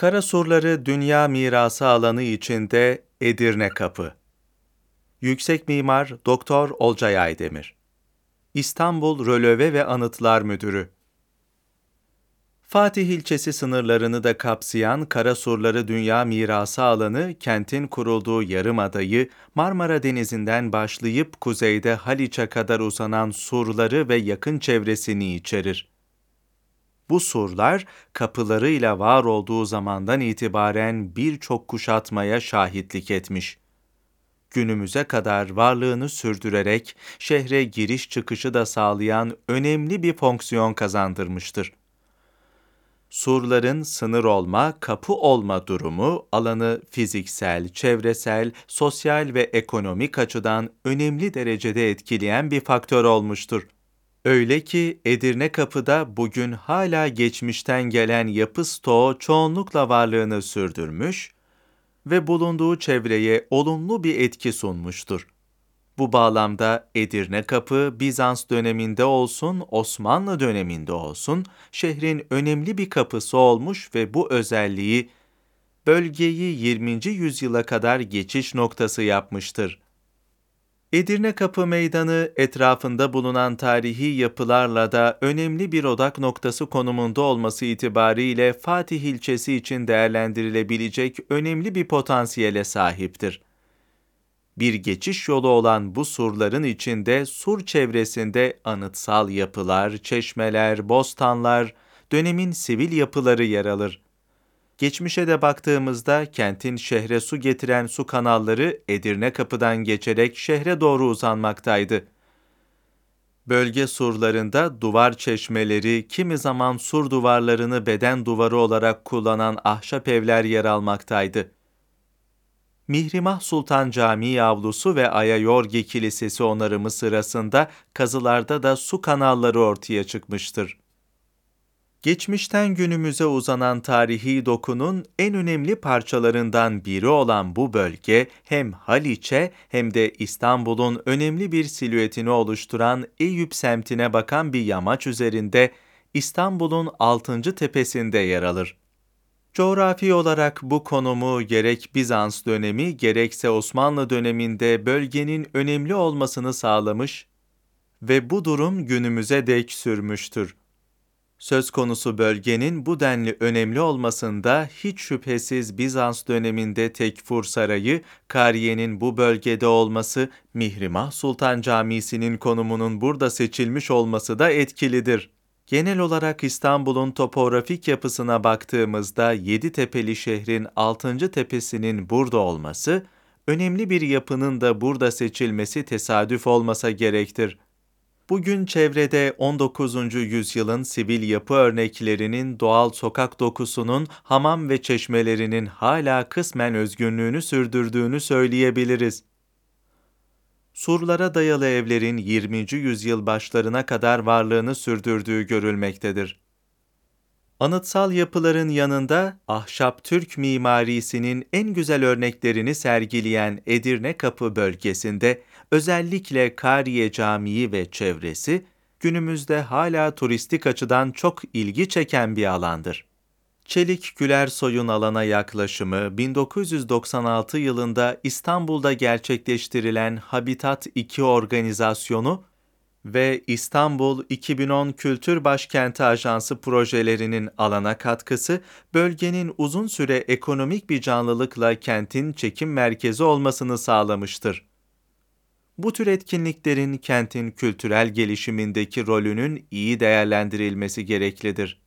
Karasurları Dünya Mirası alanı içinde Edirne Kapı. Yüksek Mimar Doktor Olcay Aydemir. İstanbul Rölöve ve Anıtlar Müdürü. Fatih ilçesi sınırlarını da kapsayan Karasurları Dünya Mirası alanı, kentin kurulduğu yarımadayı Marmara Denizi'nden başlayıp kuzeyde Haliç'e kadar uzanan surları ve yakın çevresini içerir. Bu surlar kapılarıyla var olduğu zamandan itibaren birçok kuşatmaya şahitlik etmiş. Günümüze kadar varlığını sürdürerek şehre giriş çıkışı da sağlayan önemli bir fonksiyon kazandırmıştır. Surların sınır olma, kapı olma durumu alanı fiziksel, çevresel, sosyal ve ekonomik açıdan önemli derecede etkileyen bir faktör olmuştur. Öyle ki Edirne Kapı'da bugün hala geçmişten gelen yapı stoğu çoğunlukla varlığını sürdürmüş ve bulunduğu çevreye olumlu bir etki sunmuştur. Bu bağlamda Edirne Kapı Bizans döneminde olsun, Osmanlı döneminde olsun şehrin önemli bir kapısı olmuş ve bu özelliği bölgeyi 20. yüzyıla kadar geçiş noktası yapmıştır. Edirne Kapı Meydanı etrafında bulunan tarihi yapılarla da önemli bir odak noktası konumunda olması itibariyle Fatih ilçesi için değerlendirilebilecek önemli bir potansiyele sahiptir. Bir geçiş yolu olan bu surların içinde sur çevresinde anıtsal yapılar, çeşmeler, bostanlar, dönemin sivil yapıları yer alır. Geçmişe de baktığımızda kentin şehre su getiren su kanalları Edirne Kapı'dan geçerek şehre doğru uzanmaktaydı. Bölge surlarında duvar çeşmeleri, kimi zaman sur duvarlarını beden duvarı olarak kullanan ahşap evler yer almaktaydı. Mihrimah Sultan Camii avlusu ve Ayayorgi Kilisesi onarımı sırasında kazılarda da su kanalları ortaya çıkmıştır. Geçmişten günümüze uzanan tarihi dokunun en önemli parçalarından biri olan bu bölge hem Haliç'e hem de İstanbul'un önemli bir silüetini oluşturan Eyüp semtine bakan bir yamaç üzerinde İstanbul'un 6. tepesinde yer alır. Coğrafi olarak bu konumu gerek Bizans dönemi gerekse Osmanlı döneminde bölgenin önemli olmasını sağlamış ve bu durum günümüze dek sürmüştür. Söz konusu bölgenin bu denli önemli olmasında hiç şüphesiz Bizans döneminde Tekfur Sarayı, Kariye'nin bu bölgede olması, Mihrimah Sultan Camisi'nin konumunun burada seçilmiş olması da etkilidir. Genel olarak İstanbul'un topografik yapısına baktığımızda Yeditepe'li şehrin 6. tepesinin burada olması, önemli bir yapının da burada seçilmesi tesadüf olmasa gerektir. Bugün çevrede 19. yüzyılın sivil yapı örneklerinin doğal sokak dokusunun hamam ve çeşmelerinin hala kısmen özgünlüğünü sürdürdüğünü söyleyebiliriz. Surlara dayalı evlerin 20. yüzyıl başlarına kadar varlığını sürdürdüğü görülmektedir. Anıtsal yapıların yanında ahşap Türk mimarisinin en güzel örneklerini sergileyen Edirne Kapı bölgesinde özellikle Kariye Camii ve çevresi günümüzde hala turistik açıdan çok ilgi çeken bir alandır. Çelik Gülersoy'un alana yaklaşımı 1996 yılında İstanbul'da gerçekleştirilen Habitat 2 organizasyonu ve İstanbul 2010 Kültür Başkenti Ajansı projelerinin alana katkısı, bölgenin uzun süre ekonomik bir canlılıkla kentin çekim merkezi olmasını sağlamıştır. Bu tür etkinliklerin kentin kültürel gelişimindeki rolünün iyi değerlendirilmesi gereklidir.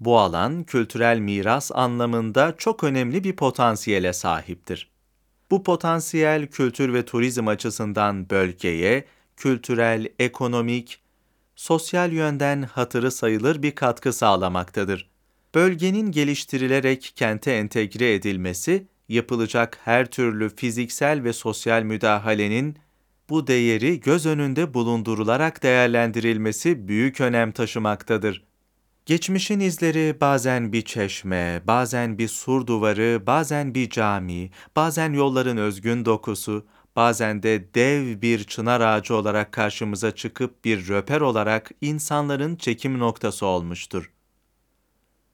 Bu alan kültürel miras anlamında çok önemli bir potansiyele sahiptir. Bu potansiyel kültür ve turizm açısından bölgeye kültürel, ekonomik, sosyal yönden hatırı sayılır bir katkı sağlamaktadır. Bölgenin geliştirilerek kente entegre edilmesi, yapılacak her türlü fiziksel ve sosyal müdahalenin bu değeri göz önünde bulundurularak değerlendirilmesi büyük önem taşımaktadır. Geçmişin izleri bazen bir çeşme, bazen bir sur duvarı, bazen bir cami, bazen yolların özgün dokusu, bazen de dev bir çınar ağacı olarak karşımıza çıkıp bir röper olarak insanların çekim noktası olmuştur.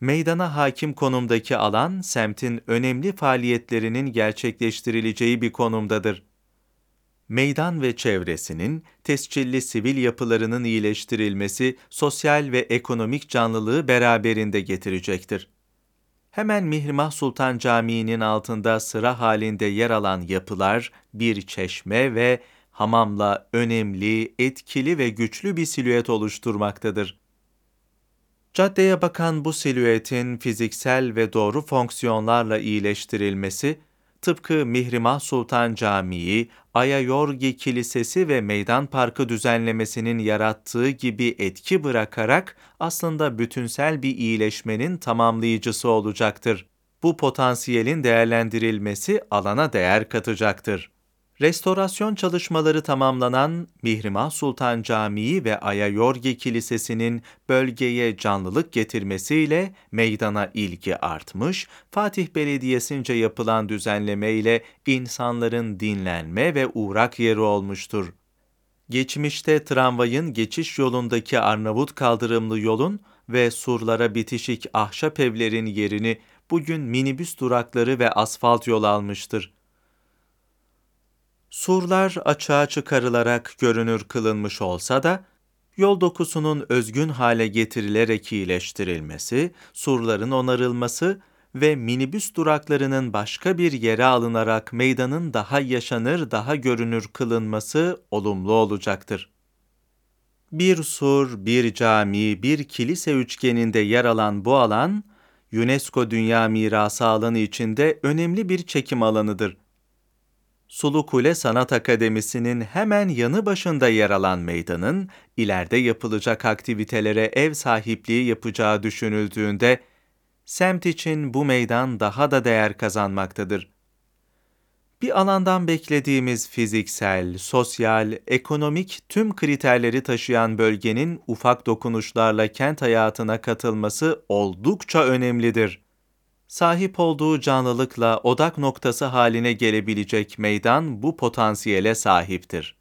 Meydana hakim konumdaki alan, semtin önemli faaliyetlerinin gerçekleştirileceği bir konumdadır. Meydan ve çevresinin tescilli sivil yapılarının iyileştirilmesi sosyal ve ekonomik canlılığı beraberinde getirecektir. Hemen Mihrimah Sultan Camii'nin altında sıra halinde yer alan yapılar, bir çeşme ve hamamla önemli, etkili ve güçlü bir silüet oluşturmaktadır. Caddeye bakan bu silüetin fiziksel ve doğru fonksiyonlarla iyileştirilmesi, tıpkı Mihrimah Sultan Camii, Ayayorgi Kilisesi ve Meydan Parkı düzenlemesinin yarattığı gibi etki bırakarak aslında bütünsel bir iyileşmenin tamamlayıcısı olacaktır. Bu potansiyelin değerlendirilmesi alana değer katacaktır. Restorasyon çalışmaları tamamlanan Mihrimah Sultan Camii ve Ayayorgi Kilisesi'nin bölgeye canlılık getirmesiyle meydana ilgi artmış, Fatih Belediyesi'nce yapılan düzenleme ile insanların dinlenme ve uğrak yeri olmuştur. Geçmişte tramvayın geçiş yolundaki Arnavut kaldırımlı yolun ve surlara bitişik ahşap evlerin yerini bugün minibüs durakları ve asfalt yol almıştır. Surlar açığa çıkarılarak görünür kılınmış olsa da, yol dokusunun özgün hale getirilerek iyileştirilmesi, surların onarılması ve minibüs duraklarının başka bir yere alınarak meydanın daha yaşanır, daha görünür kılınması olumlu olacaktır. Bir sur, bir cami, bir kilise üçgeninde yer alan bu alan, UNESCO Dünya Mirası alanı içinde önemli bir çekim alanıdır. Sulu Kule Sanat Akademisi'nin hemen yanı başında yer alan meydanın, ileride yapılacak aktivitelere ev sahipliği yapacağı düşünüldüğünde, semt için bu meydan daha da değer kazanmaktadır. Bir alandan beklediğimiz fiziksel, sosyal, ekonomik tüm kriterleri taşıyan bölgenin ufak dokunuşlarla kent hayatına katılması oldukça önemlidir sahip olduğu canlılıkla odak noktası haline gelebilecek meydan bu potansiyele sahiptir.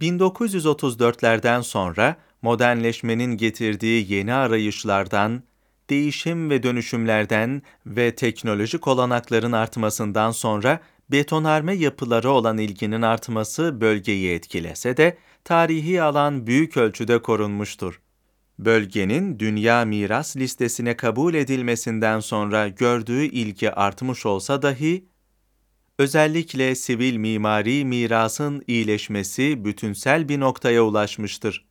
1934'lerden sonra modernleşmenin getirdiği yeni arayışlardan, değişim ve dönüşümlerden ve teknolojik olanakların artmasından sonra betonarme yapıları olan ilginin artması bölgeyi etkilese de tarihi alan büyük ölçüde korunmuştur bölgenin dünya miras listesine kabul edilmesinden sonra gördüğü ilgi artmış olsa dahi, özellikle sivil mimari mirasın iyileşmesi bütünsel bir noktaya ulaşmıştır.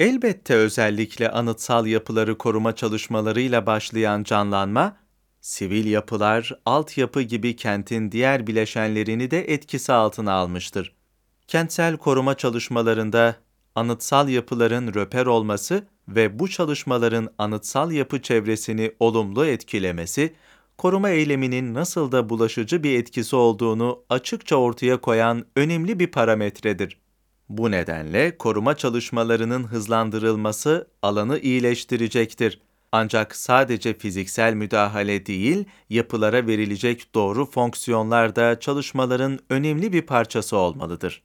Elbette özellikle anıtsal yapıları koruma çalışmalarıyla başlayan canlanma, sivil yapılar, altyapı gibi kentin diğer bileşenlerini de etkisi altına almıştır. Kentsel koruma çalışmalarında anıtsal yapıların röper olması ve bu çalışmaların anıtsal yapı çevresini olumlu etkilemesi, koruma eyleminin nasıl da bulaşıcı bir etkisi olduğunu açıkça ortaya koyan önemli bir parametredir. Bu nedenle koruma çalışmalarının hızlandırılması alanı iyileştirecektir. Ancak sadece fiziksel müdahale değil, yapılara verilecek doğru fonksiyonlar da çalışmaların önemli bir parçası olmalıdır.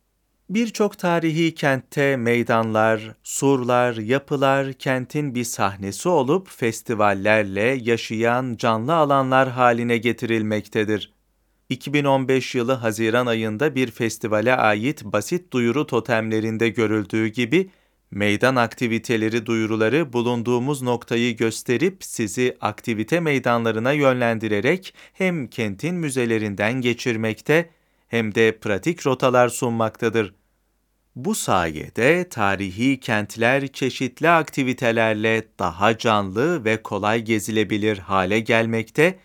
Birçok tarihi kentte meydanlar, surlar, yapılar kentin bir sahnesi olup festivallerle yaşayan canlı alanlar haline getirilmektedir. 2015 yılı Haziran ayında bir festivale ait basit duyuru totemlerinde görüldüğü gibi meydan aktiviteleri duyuruları bulunduğumuz noktayı gösterip sizi aktivite meydanlarına yönlendirerek hem kentin müzelerinden geçirmekte hem de pratik rotalar sunmaktadır. Bu sayede tarihi kentler çeşitli aktivitelerle daha canlı ve kolay gezilebilir hale gelmekte,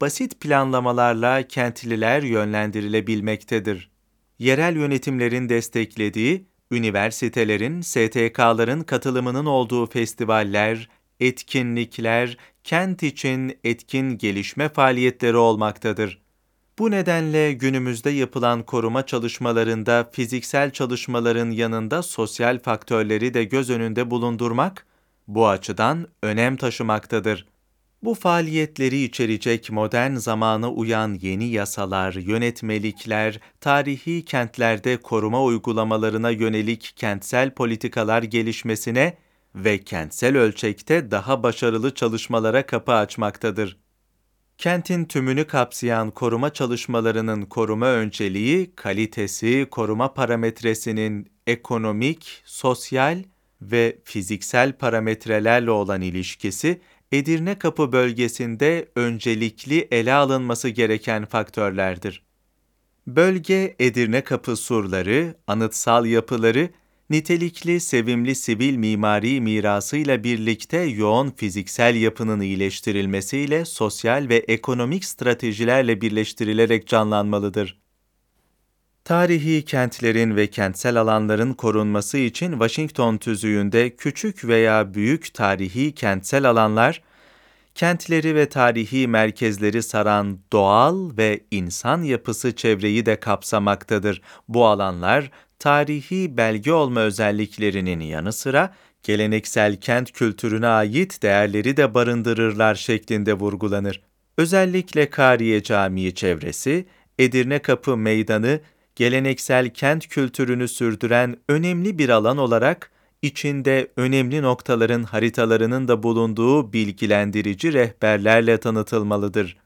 basit planlamalarla kentliler yönlendirilebilmektedir. Yerel yönetimlerin desteklediği, üniversitelerin, STK'ların katılımının olduğu festivaller, etkinlikler, kent için etkin gelişme faaliyetleri olmaktadır. Bu nedenle günümüzde yapılan koruma çalışmalarında fiziksel çalışmaların yanında sosyal faktörleri de göz önünde bulundurmak bu açıdan önem taşımaktadır. Bu faaliyetleri içerecek modern zamana uyan yeni yasalar, yönetmelikler, tarihi kentlerde koruma uygulamalarına yönelik kentsel politikalar gelişmesine ve kentsel ölçekte daha başarılı çalışmalara kapı açmaktadır. Kentin tümünü kapsayan koruma çalışmalarının koruma önceliği, kalitesi, koruma parametresinin ekonomik, sosyal ve fiziksel parametrelerle olan ilişkisi, Edirne Kapı bölgesinde öncelikli ele alınması gereken faktörlerdir. Bölge Edirne Kapı surları, anıtsal yapıları nitelikli, sevimli sivil mimari mirasıyla birlikte yoğun fiziksel yapının iyileştirilmesiyle sosyal ve ekonomik stratejilerle birleştirilerek canlanmalıdır. Tarihi kentlerin ve kentsel alanların korunması için Washington tüzüğünde küçük veya büyük tarihi kentsel alanlar, kentleri ve tarihi merkezleri saran doğal ve insan yapısı çevreyi de kapsamaktadır. Bu alanlar tarihi belge olma özelliklerinin yanı sıra geleneksel kent kültürüne ait değerleri de barındırırlar şeklinde vurgulanır. Özellikle Kariye Camii çevresi, Edirne Kapı Meydanı, geleneksel kent kültürünü sürdüren önemli bir alan olarak içinde önemli noktaların haritalarının da bulunduğu bilgilendirici rehberlerle tanıtılmalıdır.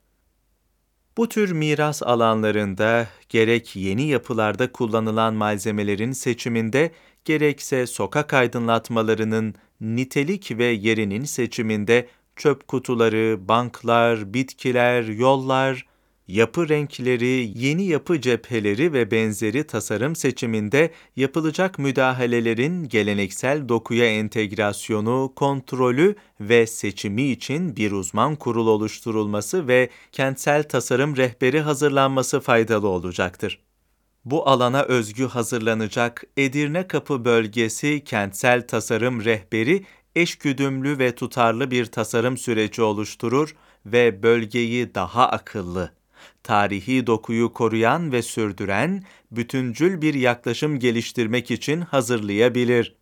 Bu tür miras alanlarında gerek yeni yapılarda kullanılan malzemelerin seçiminde gerekse sokak aydınlatmalarının nitelik ve yerinin seçiminde çöp kutuları, banklar, bitkiler, yollar, yapı renkleri, yeni yapı cepheleri ve benzeri tasarım seçiminde yapılacak müdahalelerin geleneksel dokuya entegrasyonu, kontrolü ve seçimi için bir uzman kurul oluşturulması ve kentsel tasarım rehberi hazırlanması faydalı olacaktır. Bu alana özgü hazırlanacak Edirne Kapı Bölgesi Kentsel Tasarım Rehberi eşgüdümlü ve tutarlı bir tasarım süreci oluşturur ve bölgeyi daha akıllı, tarihi dokuyu koruyan ve sürdüren bütüncül bir yaklaşım geliştirmek için hazırlayabilir.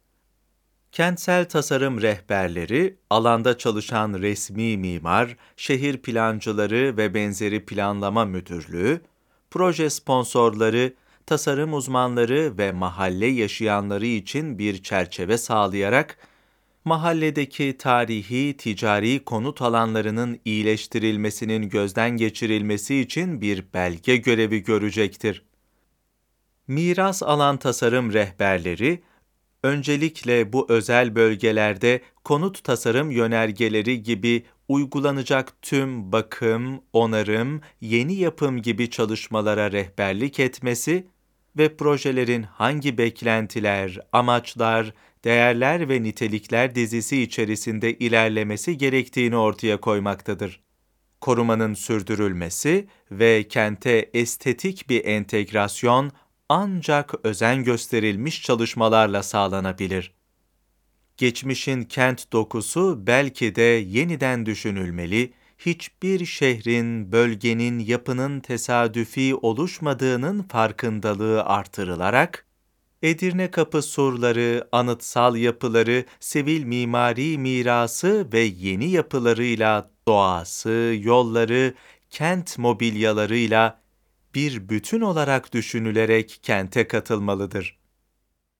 Kentsel tasarım rehberleri, alanda çalışan resmi mimar, şehir plancıları ve benzeri planlama müdürlüğü, proje sponsorları, tasarım uzmanları ve mahalle yaşayanları için bir çerçeve sağlayarak mahalledeki tarihi, ticari konut alanlarının iyileştirilmesinin gözden geçirilmesi için bir belge görevi görecektir. Miras alan tasarım rehberleri, öncelikle bu özel bölgelerde konut tasarım yönergeleri gibi uygulanacak tüm bakım, onarım, yeni yapım gibi çalışmalara rehberlik etmesi ve projelerin hangi beklentiler, amaçlar, değerler ve nitelikler dizisi içerisinde ilerlemesi gerektiğini ortaya koymaktadır. Korumanın sürdürülmesi ve kente estetik bir entegrasyon ancak özen gösterilmiş çalışmalarla sağlanabilir. Geçmişin kent dokusu belki de yeniden düşünülmeli, hiçbir şehrin, bölgenin, yapının tesadüfi oluşmadığının farkındalığı artırılarak, Edirne Kapı surları, anıtsal yapıları, sivil mimari mirası ve yeni yapılarıyla doğası, yolları, kent mobilyalarıyla bir bütün olarak düşünülerek kente katılmalıdır.